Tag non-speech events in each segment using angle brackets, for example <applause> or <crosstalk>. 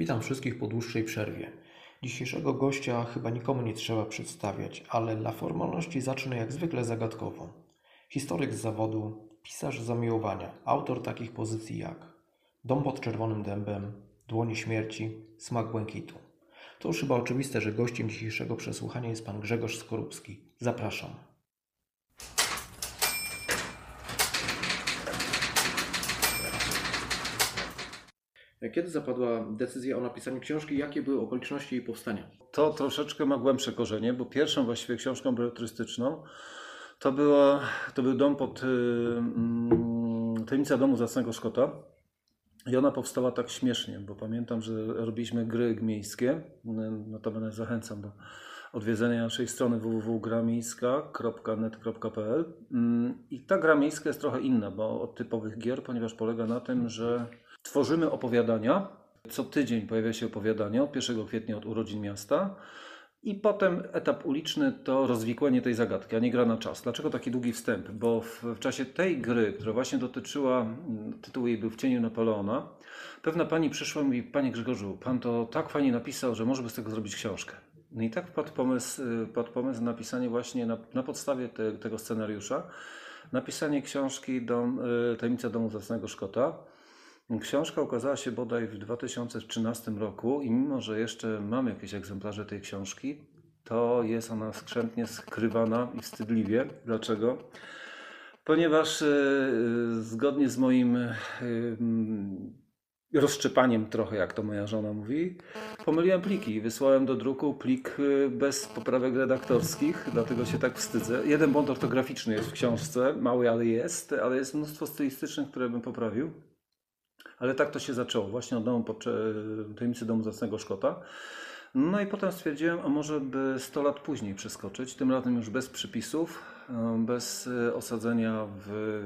Witam wszystkich po dłuższej przerwie. Dzisiejszego gościa chyba nikomu nie trzeba przedstawiać, ale dla formalności zacznę jak zwykle zagadkowo. Historyk z zawodu, pisarz zamiłowania, autor takich pozycji jak Dom pod czerwonym dębem, Dłonie śmierci, Smak błękitu. To już chyba oczywiste, że gościem dzisiejszego przesłuchania jest pan Grzegorz Skorupski. Zapraszam. Kiedy zapadła decyzja o napisaniu książki? Jakie były okoliczności jej powstania? To troszeczkę ma głębsze korzenie, bo pierwszą właściwie książką beletrystycznie to, było, to był dom pod yy, Tajemnica Domu Zacnego Szkota. I ona powstała tak śmiesznie, bo pamiętam, że robiliśmy gry miejskie. Notabene zachęcam do odwiedzenia naszej strony www.gramiejska.net.pl I ta gra miejska jest trochę inna, bo od typowych gier, ponieważ polega na tym, że tworzymy opowiadania. Co tydzień pojawia się opowiadanie od 1 kwietnia od urodzin miasta. I potem etap uliczny to rozwikłanie tej zagadki, a nie gra na czas. Dlaczego taki długi wstęp? Bo w, w, czasie tej gry, która właśnie dotyczyła, tytuł jej był W cieniu Napoleona, pewna pani przyszła i mówi, Panie Grzegorzu, Pan to tak fajnie napisał, że może by z tego zrobić książkę. No i tak wpadł pomysł, padł pomysł na napisanie właśnie na, na podstawie te, tego scenariusza, napisanie książki Dom, Tajemnica Domu Zacnego Szkota. Książka ukazała się bodaj w 2013 roku i mimo, że jeszcze mam jakieś egzemplarze tej książki, to jest ona skrzętnie skrywana i wstydliwie. Dlaczego? Ponieważ yy, zgodnie z moim yy, rozszczepaniem trochę, jak to moja żona mówi, pomyliłem pliki. Wysłałem do druku plik bez poprawek redaktorskich, dlatego się tak wstydzę. Jeden błąd ortograficzny jest w książce, mały, ale jest, ale jest mnóstwo stylistycznych, które bym poprawił. Ale tak to się zaczęło, właśnie od domu tajemnicy domu zacnego Szkota. No i potem stwierdziłem, a może by 100 lat później przeskoczyć, tym razem już bez przypisów, bez osadzenia w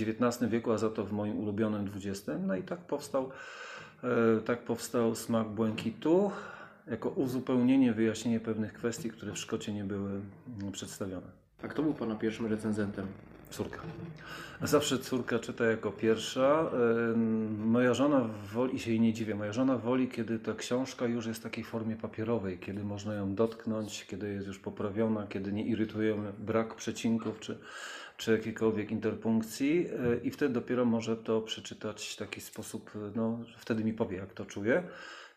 XIX wieku, a za to w moim ulubionym XX. No i tak powstał, tak powstał Smak Błękitu, jako uzupełnienie, wyjaśnienie pewnych kwestii, które w Szkocie nie były przedstawione. A kto był Pana pierwszym recenzentem? Córka. Zawsze córka czyta jako pierwsza. Moja żona woli, i się jej nie dziwię, moja żona woli, kiedy ta książka już jest w takiej formie papierowej, kiedy można ją dotknąć, kiedy jest już poprawiona, kiedy nie irytuje brak przecinków czy, czy jakiejkolwiek interpunkcji i wtedy dopiero może to przeczytać w taki sposób, no wtedy mi powie, jak to czuje.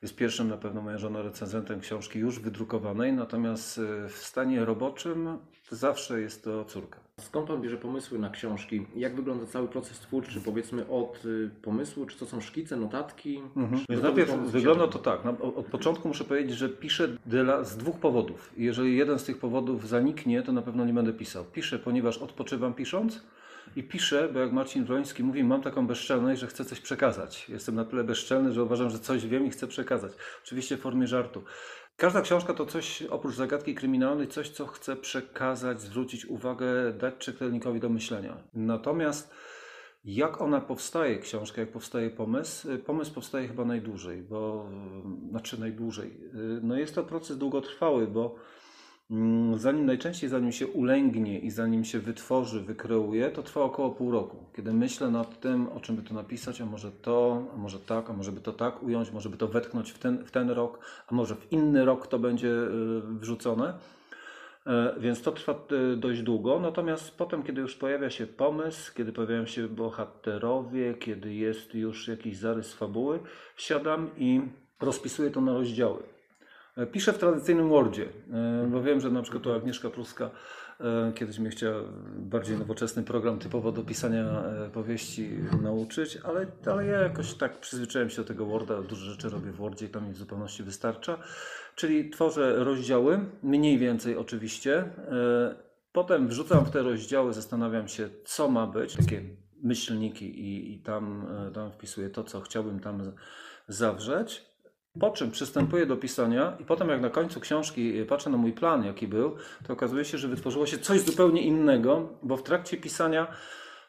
Jest pierwszym na pewno moja żona recenzentem książki już wydrukowanej, natomiast w stanie roboczym zawsze jest to córka. Skąd Pan bierze pomysły na książki? Jak wygląda cały proces twórczy, powiedzmy od pomysłu? Czy to są szkice, notatki? Mhm. Więc najpierw wygląda to tak. Od początku muszę powiedzieć, że piszę dla, z dwóch powodów. Jeżeli jeden z tych powodów zaniknie, to na pewno nie będę pisał. Piszę, ponieważ odpoczywam pisząc i piszę, bo jak Marcin Wroński mówi, mam taką bezczelność, że chcę coś przekazać. Jestem na tyle bezczelny, że uważam, że coś wiem i chcę przekazać. Oczywiście w formie żartu. Każda książka to coś oprócz zagadki kryminalnej, coś co chce przekazać, zwrócić uwagę, dać czytelnikowi do myślenia. Natomiast jak ona powstaje, książka, jak powstaje pomysł? Pomysł powstaje chyba najdłużej, bo znaczy najdłużej. No jest to proces długotrwały, bo zanim najczęściej zanim się ulęgnie i zanim się wytworzy, wykreuje, to trwa około pół roku. Kiedy myślę nad tym, o czym by to napisać, a może to, a może tak, a może by to tak ująć, może by to wetknąć w ten, w ten rok, a może w inny rok to będzie wrzucone. Więc to trwa dość długo. Natomiast potem, kiedy już pojawia się pomysł, kiedy pojawiają się bohaterowie, kiedy jest już jakiś zarys fabuły, siadam i rozpisuję to na rozdziały. Piszę w tradycyjnym Wordzie, bo wiem, że na przykład tu Agnieszka Pruska kiedyś mnie chciała bardziej nowoczesny program typowo do pisania powieści nauczyć, ale, ale ja jakoś tak przyzwyczaiłem się do tego Worda, dużo rzeczy robię w Wordzie i to mi w zupełności wystarcza. Czyli tworzę rozdziały, mniej więcej oczywiście. Potem wrzucam w te rozdziały, zastanawiam się, co ma być, takie myślniki i, i tam, tam wpisuję to, co chciałbym tam zawrzeć. Po czym przystępuję do pisania i potem jak na końcu książki patrzę na mój plan, jaki był, to okazuje się, że wytworzyło się coś zupełnie innego, bo w trakcie pisania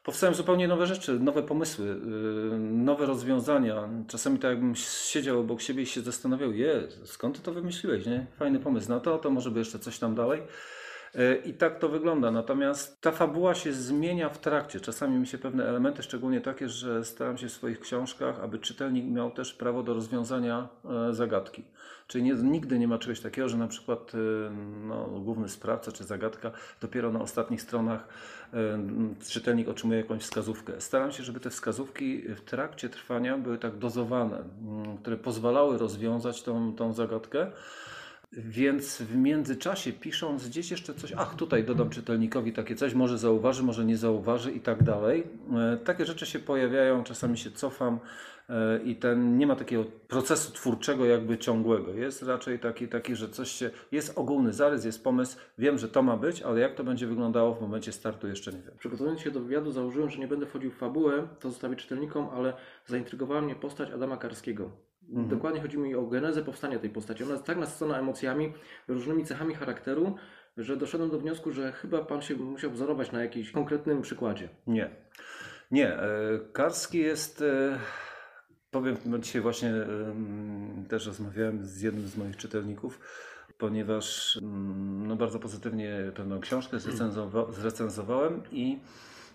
powstają zupełnie nowe rzeczy, nowe pomysły, nowe rozwiązania. Czasami tak jakbym siedział obok siebie i się zastanawiał, je, skąd ty to wymyśliłeś, nie? Fajny pomysł na to, to może by jeszcze coś tam dalej. E, I tak to wygląda. Natomiast ta fabuła się zmienia w trakcie. Czasami mi się pewne elementy, szczególnie takie, że staram się w swoich książkach, aby czytelnik miał też prawo do rozwiązania e, zagadki. Czyli nie, nigdy nie ma czegoś takiego, że na przykład e, no, główny sprawca czy zagadka dopiero na ostatnich stronach czytelnik otrzymuje jakąś wskazówkę. Staram się, żeby te wskazówki w trakcie trwania były tak dozowane, które pozwalały rozwiązać tą, tą zagadkę. Więc w międzyczasie pisząc gdzieś jeszcze coś, ach tutaj dodam czytelnikowi takie coś, może zauważy, może nie zauważy i tak dalej. E, takie rzeczy się pojawiają, czasami się cofam e, i ten nie ma takiego procesu twórczego jakby ciągłego. Jest raczej taki, taki, że coś się, jest ogólny zarys, jest pomysł, wiem, że to ma być, ale jak to będzie wyglądało w momencie startu jeszcze nie wiem. Przygotowując się do wywiadu założyłem, że nie będę wchodził w fabułę, to zostawię czytelnikom, ale zaintrygowała mnie postać Adama Karskiego. Mhm. Dokładnie chodzi mi o genezę powstania tej postaci. Ona jest tak nasycona emocjami, różnymi cechami charakteru, że doszedłem do wniosku, że chyba pan się musiał wzorować na jakimś konkretnym przykładzie. Nie. Nie. E, Karski jest. E, powiem, dzisiaj właśnie też rozmawiałem z jednym z moich czytelników, ponieważ mm, no, bardzo pozytywnie pewną książkę zrecenzowałem i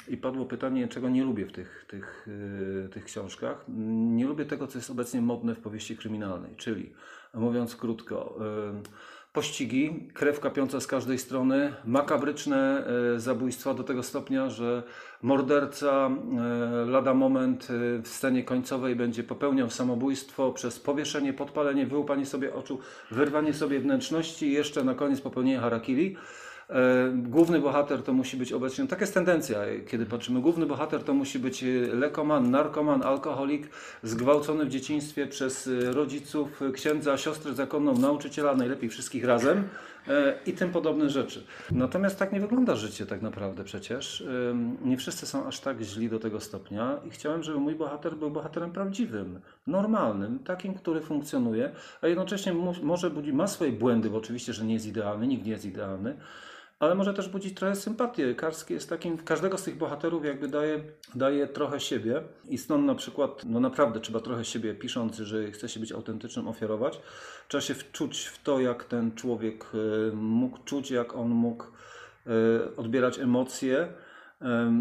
i padło pytanie, czego nie lubię w tych, tych, yy, tych książkach. Nie lubię tego, co jest obecnie modne w powieści kryminalnej, czyli mówiąc krótko, yy, pościgi, krew kapiąca z każdej strony, makabryczne yy, zabójstwa do tego stopnia, że morderca lada moment w scenie końcowej będzie popełniał samobójstwo przez powieszenie, podpalenie, wyłupanie sobie oczu, wyrwanie sobie wnętrzności i jeszcze na koniec popełnienie harakiri. E, główny bohater to musi być obecnie, tak jest tendencja, kiedy patrzymy, główny bohater to musi być lekoman, narkoman, alkoholik, zgwałcony w dzieciństwie przez rodziców, księdza, siostrę zakonną, nauczyciela, najlepiej wszystkich razem e, i tym podobne rzeczy. Natomiast tak nie wygląda życie tak naprawdę przecież. Nie wszyscy są aż tak źli do tego stopnia i chciałem, żeby mój bohater był bohaterem prawdziwym, normalnym, takim, który funkcjonuje, a jednocześnie może budzi, ma swoje błędy, bo oczywiście, że nie jest idealny, nikt nie jest idealny, ale może też budzić trochę sympatię. Karski jest takim, każdego z tych bohaterów jakby daje, daje trochę siebie i stąd na przykład, no naprawdę trzeba trochę siebie pisząc, że chce się być autentycznym, ofiarować. Trzeba się wczuć w to, jak ten człowiek e, mógł czuć, jak on mógł e, odbierać emocje,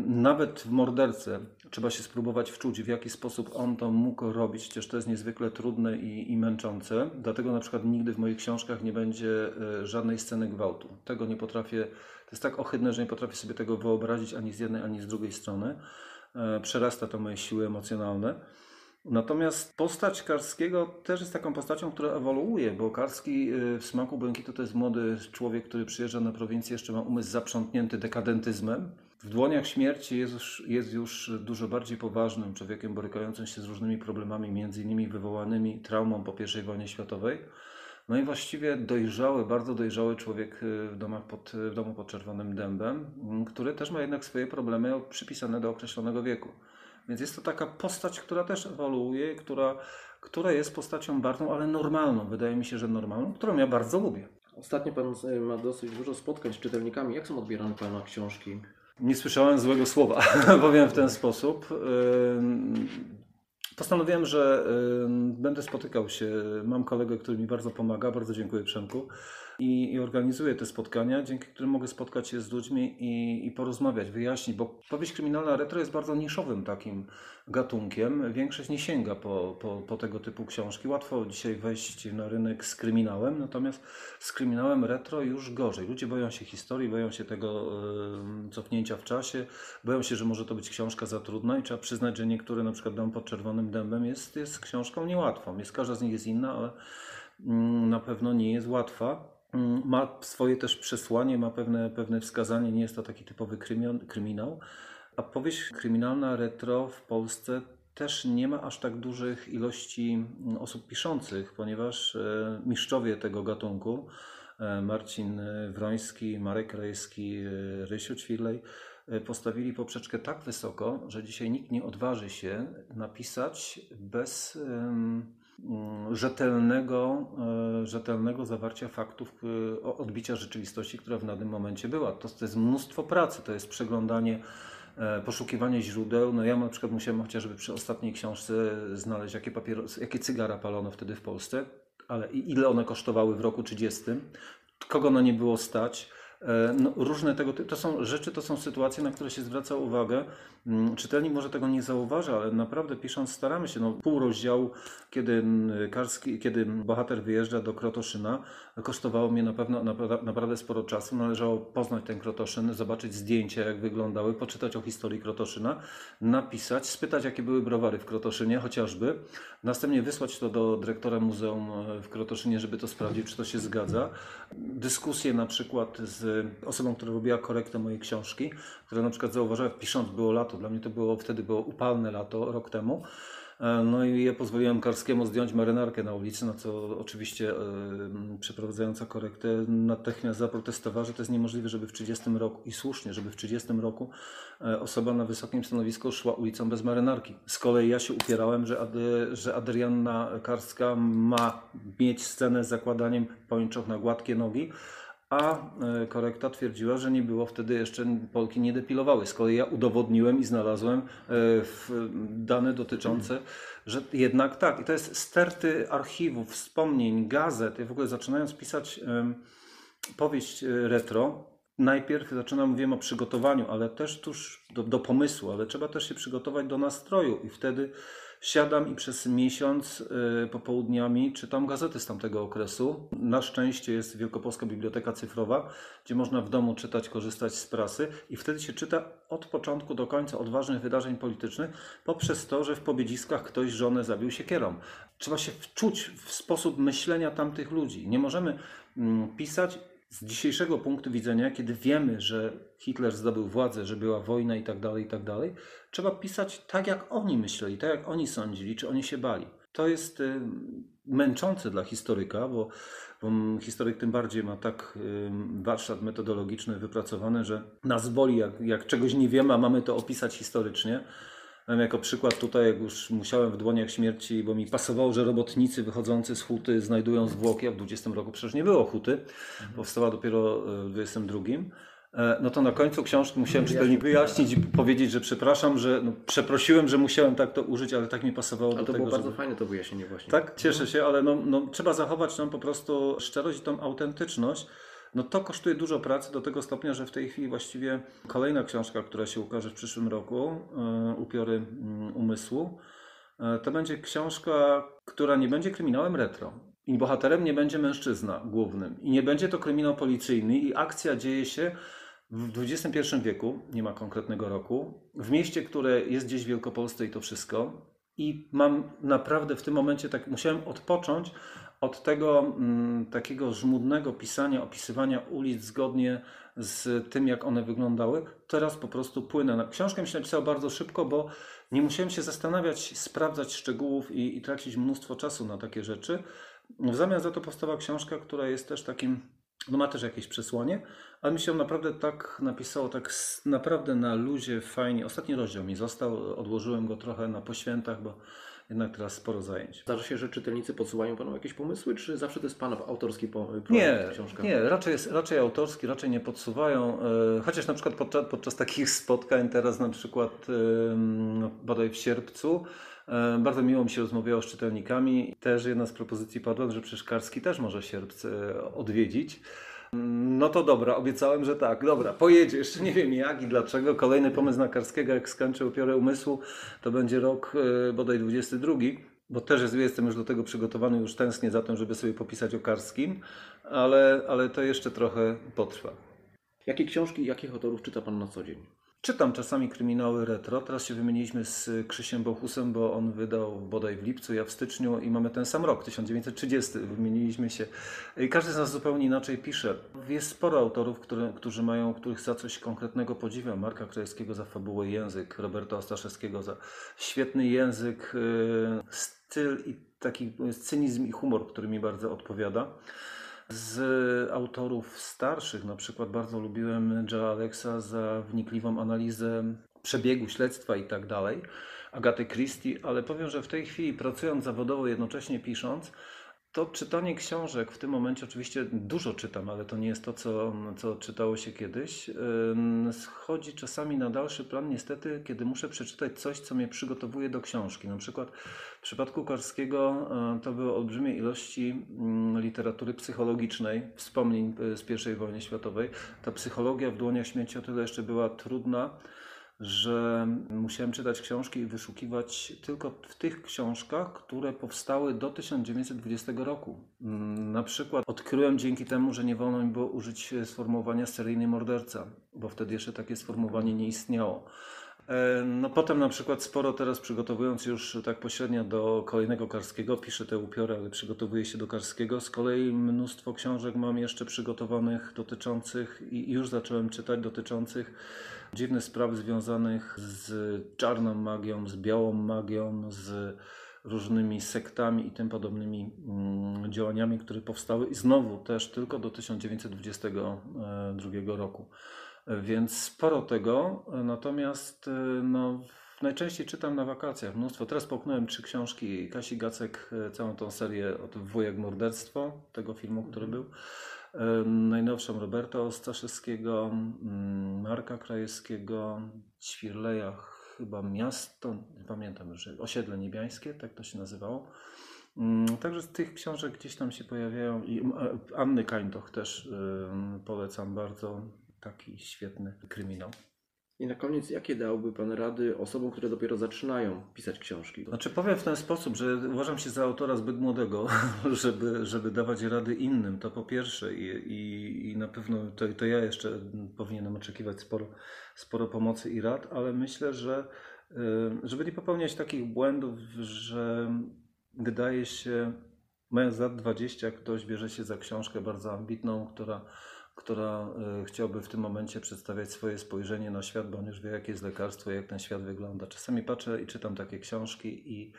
nawet w morderce trzeba się spróbować wczuć, w jaki sposób on to mógł robić, chociaż to jest niezwykle trudne i, i męczące. Dlatego na przykład nigdy w moich książkach nie będzie e, żadnej sceny gwałtu. Tego nie potrafię, to jest tak ohydne, że nie potrafię sobie tego wyobrazić ani z jednej, ani z drugiej strony. E, przerasta to moje siły emocjonalne. Natomiast postać Karskiego też jest taką postacią, która ewoluuje, bo Karski e, w Smaku Błękitu to jest młody człowiek, który przyjeżdża na prowincję, jeszcze ma umysł zaprzątnięty dekadentyzmem w dłoniach śmierci już, jest już dużo bardziej poważnym człowiekiem, borykającym się z różnymi problemami, między innymi wywołanymi traumą po I wojnie światowej. No i właściwie dojrzały, bardzo dojrzały człowiek y, w, domach pod, w domu pod Czerwonym Dębem, mm, który też ma jednak swoje problemy przypisane do określonego wieku. Więc jest to taka postać, która też ewoluuje, która, która jest postacią bardzo, ale normalną. Wydaje mi się, że normalną, którą ja bardzo lubię. Ostatnio Pan y, ma dosyć dużo spotkań z czytelnikami. Jak są odbierane Pana książki? Nie słyszałem złego słowa, <laughs> powiem w ten sposób. Postanowiłem, że będę spotykał się. Mam kolegę, który mi bardzo pomaga. Bardzo dziękuję Przemku i, i organizuję te spotkania, dzięki którym mogę spotkać się z ludźmi i, i porozmawiać, wyjaśnić, bo powieść kryminalna retro jest bardzo niszowym takim gatunkiem. Większość nie sięga po, po, po tego typu książki. Łatwo dzisiaj wejść na rynek z kryminałem, natomiast z kryminałem retro już gorzej. Ludzie boją się historii, boją się tego yy, cofnięcia w czasie, boją się, że może to być książka za trudna i trzeba przyznać, że niektóre, na przykład Dom pod Czerwonym Dębem jest, jest książką niełatwą. Jest, każda z nich jest inna, ale mm, na pewno nie jest łatwa. Mm, ma swoje też przesłanie, ma pewne, pewne wskazanie, nie jest to taki typowy kryminał. A powieść kryminalna retro w Polsce też nie ma aż tak dużych ilości mm, osób piszących, ponieważ e, mistrzowie tego gatunku, e, Marcin Wroński, Marek Rejski, e, Rysiu Ćwirlej, postawili poprzeczkę tak wysoko, że dzisiaj nikt nie odważy się napisać bez rzetelnego, e, rzetelnego zawarcia faktów, e, odbicia rzeczywistości, która w danym momencie była. To, to jest mnóstwo pracy, to jest przeglądanie, e, poszukiwanie źródeł. No ja na przykład musiałem chociażby przy ostatniej książce znaleźć, jakie, papieros, jakie cygara palono wtedy w Polsce, ale ile one kosztowały w roku 30, kogo na nie było stać, no, różne tego to są rzeczy, to są sytuacje, na które się zwraca uwagę. Mm, Czytelnik może tego nie zauważa, ale naprawdę pisząc staramy się. No, pół rozdziału, kiedy, mm, Karski, kiedy bohater wyjeżdża do Krotoszyna, kosztowało mnie na pewno napra- naprawdę sporo czasu. Należało poznać ten Krotoszyn, zobaczyć zdjęcia, jak wyglądały, poczytać o historii Krotoszyna, napisać, spytać, jakie były browary w Krotoszynie chociażby, następnie wysłać to do dyrektora muzeum e, w Krotoszynie, żeby to sprawdzić, czy to się zgadza. Dyskusje na przykład z osobą, która robiła korektę mojej książki, która na przykład zauważyła, pisząc było lato, dla mnie to było wtedy było upalne lato, rok temu, E, No i ja pozwoliłem Karskiemu zdjąć marynarkę na ulicy, na co oczywiście e, przeprowadzająca korektę natychmiast zaprotestowała, że to jest niemożliwe, żeby w 30 roku, i słusznie, żeby w 30 roku e, osoba na wysokim stanowisku szła ulicą bez marynarki. Z kolei ja się upierałem, że, Ady, że Adrianna Karska ma mieć scenę z zakładaniem pończoch na gładkie nogi, a e, korekta twierdziła, że nie było wtedy jeszcze Polki nie depilowały. Z kolei ja udowodniłem i znalazłem e, dane dotyczące, że jednak tak. I to jest sterty archiwów, wspomnień, gazet. Ja w ogóle zaczynając pisać powieść e, retro, najpierw zaczynam, mówiłem o przygotowaniu, ale też tuż do, do pomysłu, ale trzeba też się przygotować do nastroju i wtedy siadam i przez miesiąc y, popołudniami czytam gazety z tamtego okresu. Na szczęście jest Wielkopolska Biblioteka Cyfrowa, gdzie można w domu czytać, korzystać z prasy i wtedy się czyta od początku do końca od ważnych wydarzeń politycznych poprzez to, że w Pobiedziskach ktoś żonę zabił siekierą. Trzeba się wczuć w sposób myślenia tamtych ludzi. Nie możemy mm, pisać z dzisiejszego punktu widzenia, kiedy wiemy, że Hitler zdobył władzę, że była wojna i tak dalej, i tak dalej, trzeba pisać tak, jak oni myśleli, tak, jak oni sądzili, czy oni się bali. To jest y, męczące dla historyka, bo, bo historyk tym bardziej ma tak y, warsztat metodologiczny wypracowany, że nas boli, jak, jak czegoś nie wiemy, a mamy to opisać historycznie. Mam jako przykład tutaj, jak już musiałem w dłoniach śmierci, bo mi pasowało, że robotnicy wychodzący z huty znajdują zwłoki, a w 20 roku przecież nie było huty, powstała dopiero e, w 22. E, No to na końcu książki musiałem czytelnik wyjaśnić i powiedzieć, że przepraszam, że no, przeprosiłem, że musiałem tak to użyć, ale tak mi pasowało Ale do to tego, było bardzo żeby... fajne to wyjaśnienie właśnie. Tak, cieszę się, ale no, no, trzeba zachować tam po prostu szczerość i tą autentyczność. No to kosztuje dużo pracy do tego stopnia, że w tej chwili właściwie kolejna książka, która się ukaże w przyszłym roku, e, Upiory mm, Umysłu, e, to będzie książka, która nie będzie kryminałem retro. I bohaterem nie będzie mężczyzna głównym. I nie będzie to kryminał policyjny i akcja dzieje się w XXI wieku, nie ma konkretnego roku, w mieście, które jest gdzieś w Wielkopolsce i to wszystko. I mam naprawdę w tym momencie tak, musiałem odpocząć od tego mm, takiego żmudnego pisania, opisywania ulic zgodnie z tym, jak one wyglądały. Teraz po prostu płynę. Książkę mi się napisało bardzo szybko, bo nie musiałem się zastanawiać, sprawdzać szczegółów i, i tracić mnóstwo czasu na takie rzeczy. W zamian za to powstała książka, która jest też takim, no ma też jakieś przesłanie, ale mi się naprawdę tak napisało, tak naprawdę na luzie, fajnie. Ostatni rozdział mi został, odłożyłem go trochę na poświętach, bo jednak teraz sporo zajęć. Zdarza się, że czytelnicy podsyłają Panu jakieś pomysły, czy zawsze to jest Pana autorski projekt, Nie, książka? nie raczej, jest, raczej autorski, raczej nie podsuwają. e, Chociaż na przykład podczas, podczas takich spotkań, teraz na przykład e, no, bodaj w sierpcu, e, bardzo miło mi się rozmawiało z czytelnikami. Też jedna z propozycji padła, że przecież Karski też może sierpc odwiedzić. No to dobra, obiecałem, że tak, dobra, pojedzie, jeszcze nie wiem jak i dlaczego. Kolejny pomysł na Karskiego, jak skończę upiorę umysłu, to będzie rok e, bodaj 22, bo też jest, jestem już do tego przygotowany, już tęsknię za tym, żeby sobie popisać o Karskim, ale, ale to jeszcze trochę potrwa. Jakie książki, jakich autorów czyta Pan na co dzień? Czytam czasami kryminały retro. Teraz się wymieniliśmy z Krzysiem Bochusem, bo on wydał bodaj w lipcu, ja w styczniu i mamy ten sam rok, 1930. Wymieniliśmy się. Każdy z nas zupełnie inaczej pisze. Jest sporo autorów, którzy mają, których za coś konkretnego podziwiam. Marka Krajewskiego za fabułę język, Roberta Ostaszewskiego za świetny język, yy, styl i taki cynizm i humor, który mi bardzo odpowiada. Z autorów starszych, na przykład bardzo lubiłem Joe Alexa za wnikliwą analizę przebiegu śledztwa i tak dalej, Agaty Christie, ale powiem, że w tej chwili pracując zawodowo, jednocześnie pisząc, To czytanie książek w tym momencie oczywiście dużo czytam, ale to nie jest to, co, co czytało się kiedyś. Schodzi czasami na dalszy plan, niestety, kiedy muszę przeczytać coś, co mnie przygotowuje do książki. Na przykład w przypadku Karskiego e, to były olbrzymie ilości literatury psychologicznej, wspomnień e, z I wojny światowej. Ta psychologia w dłoniach śmierci o tyle jeszcze była trudna, że musiałem czytać książki i wyszukiwać tylko w tych książkach, które powstały do 1920 roku. Mm, Na przykład odkryłem dzięki temu, że nie wolno mi było użyć sformułowania seryjny morderca, bo wtedy jeszcze takie sformułowanie nie istniało. E, No potem na przykład sporo teraz przygotowując już tak pośrednio do kolejnego Karskiego, piszę te upiory, ale przygotowuję się do Karskiego. Z kolei mnóstwo książek mam jeszcze przygotowanych dotyczących i już zacząłem czytać dotyczących dziwnych spraw związanych z czarną magią, z białą magią, z różnymi sektami i tym podobnymi mm, działaniami, które powstały i znowu też tylko do 1922 roku. Więc sporo tego, natomiast e, no, najczęściej czytam na wakacjach mnóstwo. Teraz połknąłem trzy książki Kasi Gacek, e, całą tą serię od Wujek Morderstwo, tego filmu, który był. E, Najnowszą Roberta Ostaszewskiego, mm, Marka Krajewskiego, Ćwirleja, chyba Miasto, nie pamiętam już, Osiedle Niebiańskie, tak to się nazywało. Mm, Także z tych książek gdzieś tam się pojawiają i Anny Kańtoch też polecam bardzo, taki świetny kryminał. I na koniec, jakie dałby Pan rady osobom, które dopiero zaczynają pisać książki? Znaczy powiem w ten sposób, że uważam się za autora zbyt młodego, <laughs> żeby, żeby dawać rady innym, to po pierwsze i, i, i na pewno to, to ja jeszcze powinienem oczekiwać sporo, sporo pomocy i rad, ale myślę, że y, żeby nie popełniać takich błędów, że wydaje się, mając lat 20, ktoś bierze się za książkę bardzo ambitną, która która y, chciałby w tym momencie przedstawiać swoje spojrzenie na świat, bo on już wie, jakie jest lekarstwo, jak ten świat wygląda. Czasami patrzę i czytam takie książki i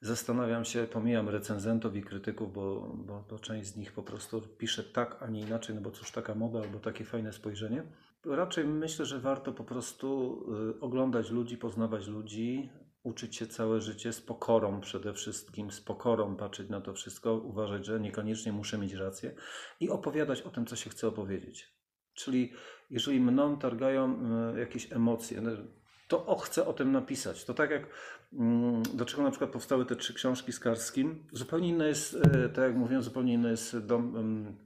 zastanawiam się, pomijam recenzentów i krytyków, bo, bo, bo część z nich po prostu pisze tak, a nie inaczej, no bo cóż taka moda albo takie fajne spojrzenie. Raczej myślę, że warto po prostu y, oglądać ludzi, poznawać ludzi, uczyć się całe życie z pokorą przede wszystkim, z pokorą patrzeć na to wszystko, uważać, że niekoniecznie muszę mieć rację i opowiadać o tym, co się chce opowiedzieć. Czyli jeżeli mną targają e, jakieś emocje, no, to o, chcę o tym napisać. To tak jak mm, do czego na przykład powstały te trzy książki z Karskim, zupełnie inne jest, e, tak jak mówiłem, zupełnie inne jest dom, em,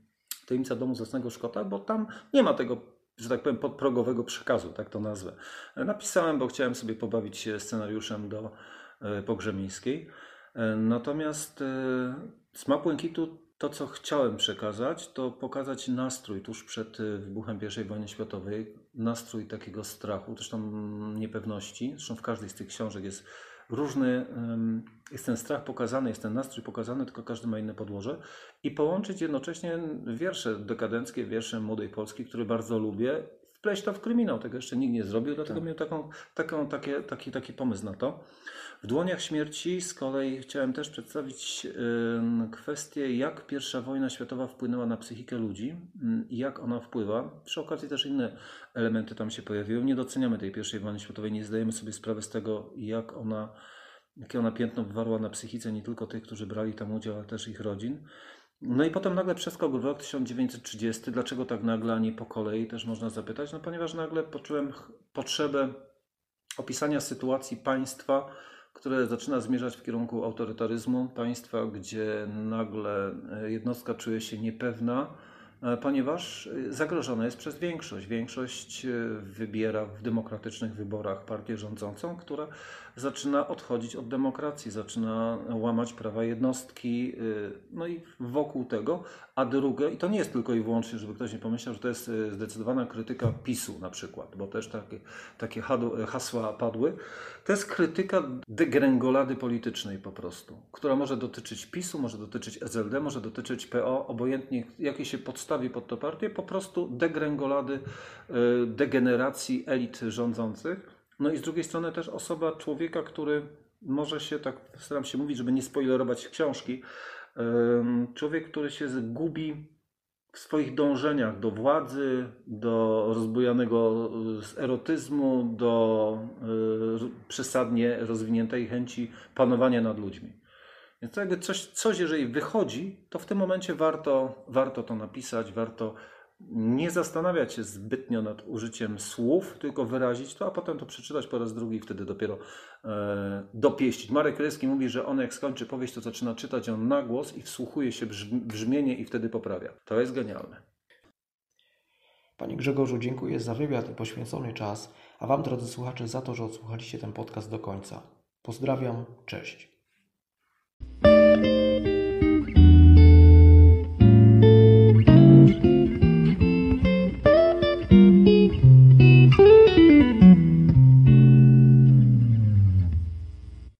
tajemnica domu Zasnego Szkota, bo tam nie ma tego że tak powiem, podprogowego przekazu, tak to nazwę. Napisałem, bo chciałem sobie pobawić się scenariuszem do e, Pogrzemińskiej. E, Natomiast e, Smak Błękitu, to co chciałem przekazać, to pokazać nastrój tuż przed e, wybuchem I wojny światowej, nastrój takiego strachu, zresztą niepewności. Zresztą w każdej z tych książek jest różny, jest ten strach pokazany, jest ten nastrój pokazany, tylko każdy ma inne podłoże. I połączyć jednocześnie wiersze dekadenckie, wiersze Młodej Polski, które bardzo lubię, wpleść to w kryminał. Tego jeszcze nikt nie zrobił, dlatego miałem taką, taką, takie, taki, taki pomysł na to. W Dłoniach Śmierci z kolei chciałem też przedstawić kwestię, jak pierwsza wojna światowa wpłynęła na psychikę ludzi mm, i jak ona wpływa. Przy okazji też inne elementy tam się pojawiły. Nie doceniamy tej pierwszej wojny światowej, nie zdajemy sobie sprawy z tego, jak ona, jakie ona piętno wywarła na psychice nie tylko tych, którzy brali tam udział, ale też ich rodzin. No i potem nagle przeskok w rok 1930. Dlaczego tak nagle, a nie po kolei, też można zapytać. No ponieważ nagle poczułem potrzebę opisania sytuacji państwa, które zaczyna zmierzać w kierunku autorytaryzmu, państwa, gdzie nagle e, jednostka czuje się niepewna, e, ponieważ e, zagrożona jest przez większość. Większość wybiera w demokratycznych wyborach partię rządzącą, która zaczyna odchodzić od demokracji, zaczyna łamać prawa jednostki, e, no i wokół tego, a drugie, i to nie jest tylko i wyłącznie, żeby ktoś nie pomyślał, że to jest e, zdecydowana krytyka PiSu na przykład, bo też takie, takie hadu- hasła padły, to jest krytyka degrengolady politycznej po prostu, która może dotyczyć PiSu, może dotyczyć SLD, może dotyczyć PO, obojętnie jakiej się podstawi pod to partię, po prostu degrengolady, y, degeneracji elit rządzących. No i z drugiej strony też osoba człowieka, który może się, tak staram się mówić, żeby nie spoilerować książki, człowiek, który się zgubi w swoich dążeniach do władzy, do rozbujanego y, erotyzmu, do y, przesadnie rozwiniętej chęci panowania nad ludźmi. Więc to jakby coś, coś, jeżeli wychodzi, to w tym momencie warto, warto to napisać, warto nie zastanawiać się zbytnio nad użyciem słów, tylko wyrazić to, a potem to przeczytać po raz drugi i wtedy dopiero e, dopieścić. Marek Krajewski mówi, że on jak skończy powieść, to zaczyna czytać ją na głos i wsłuchuje się brzmienie i wtedy poprawia. To jest genialne. Panie Grzegorzu, dziękuję za wywiad i poświęcony czas, a Wam, drodzy słuchacze, za to, że odsłuchaliście ten podcast do końca. Pozdrawiam, cześć.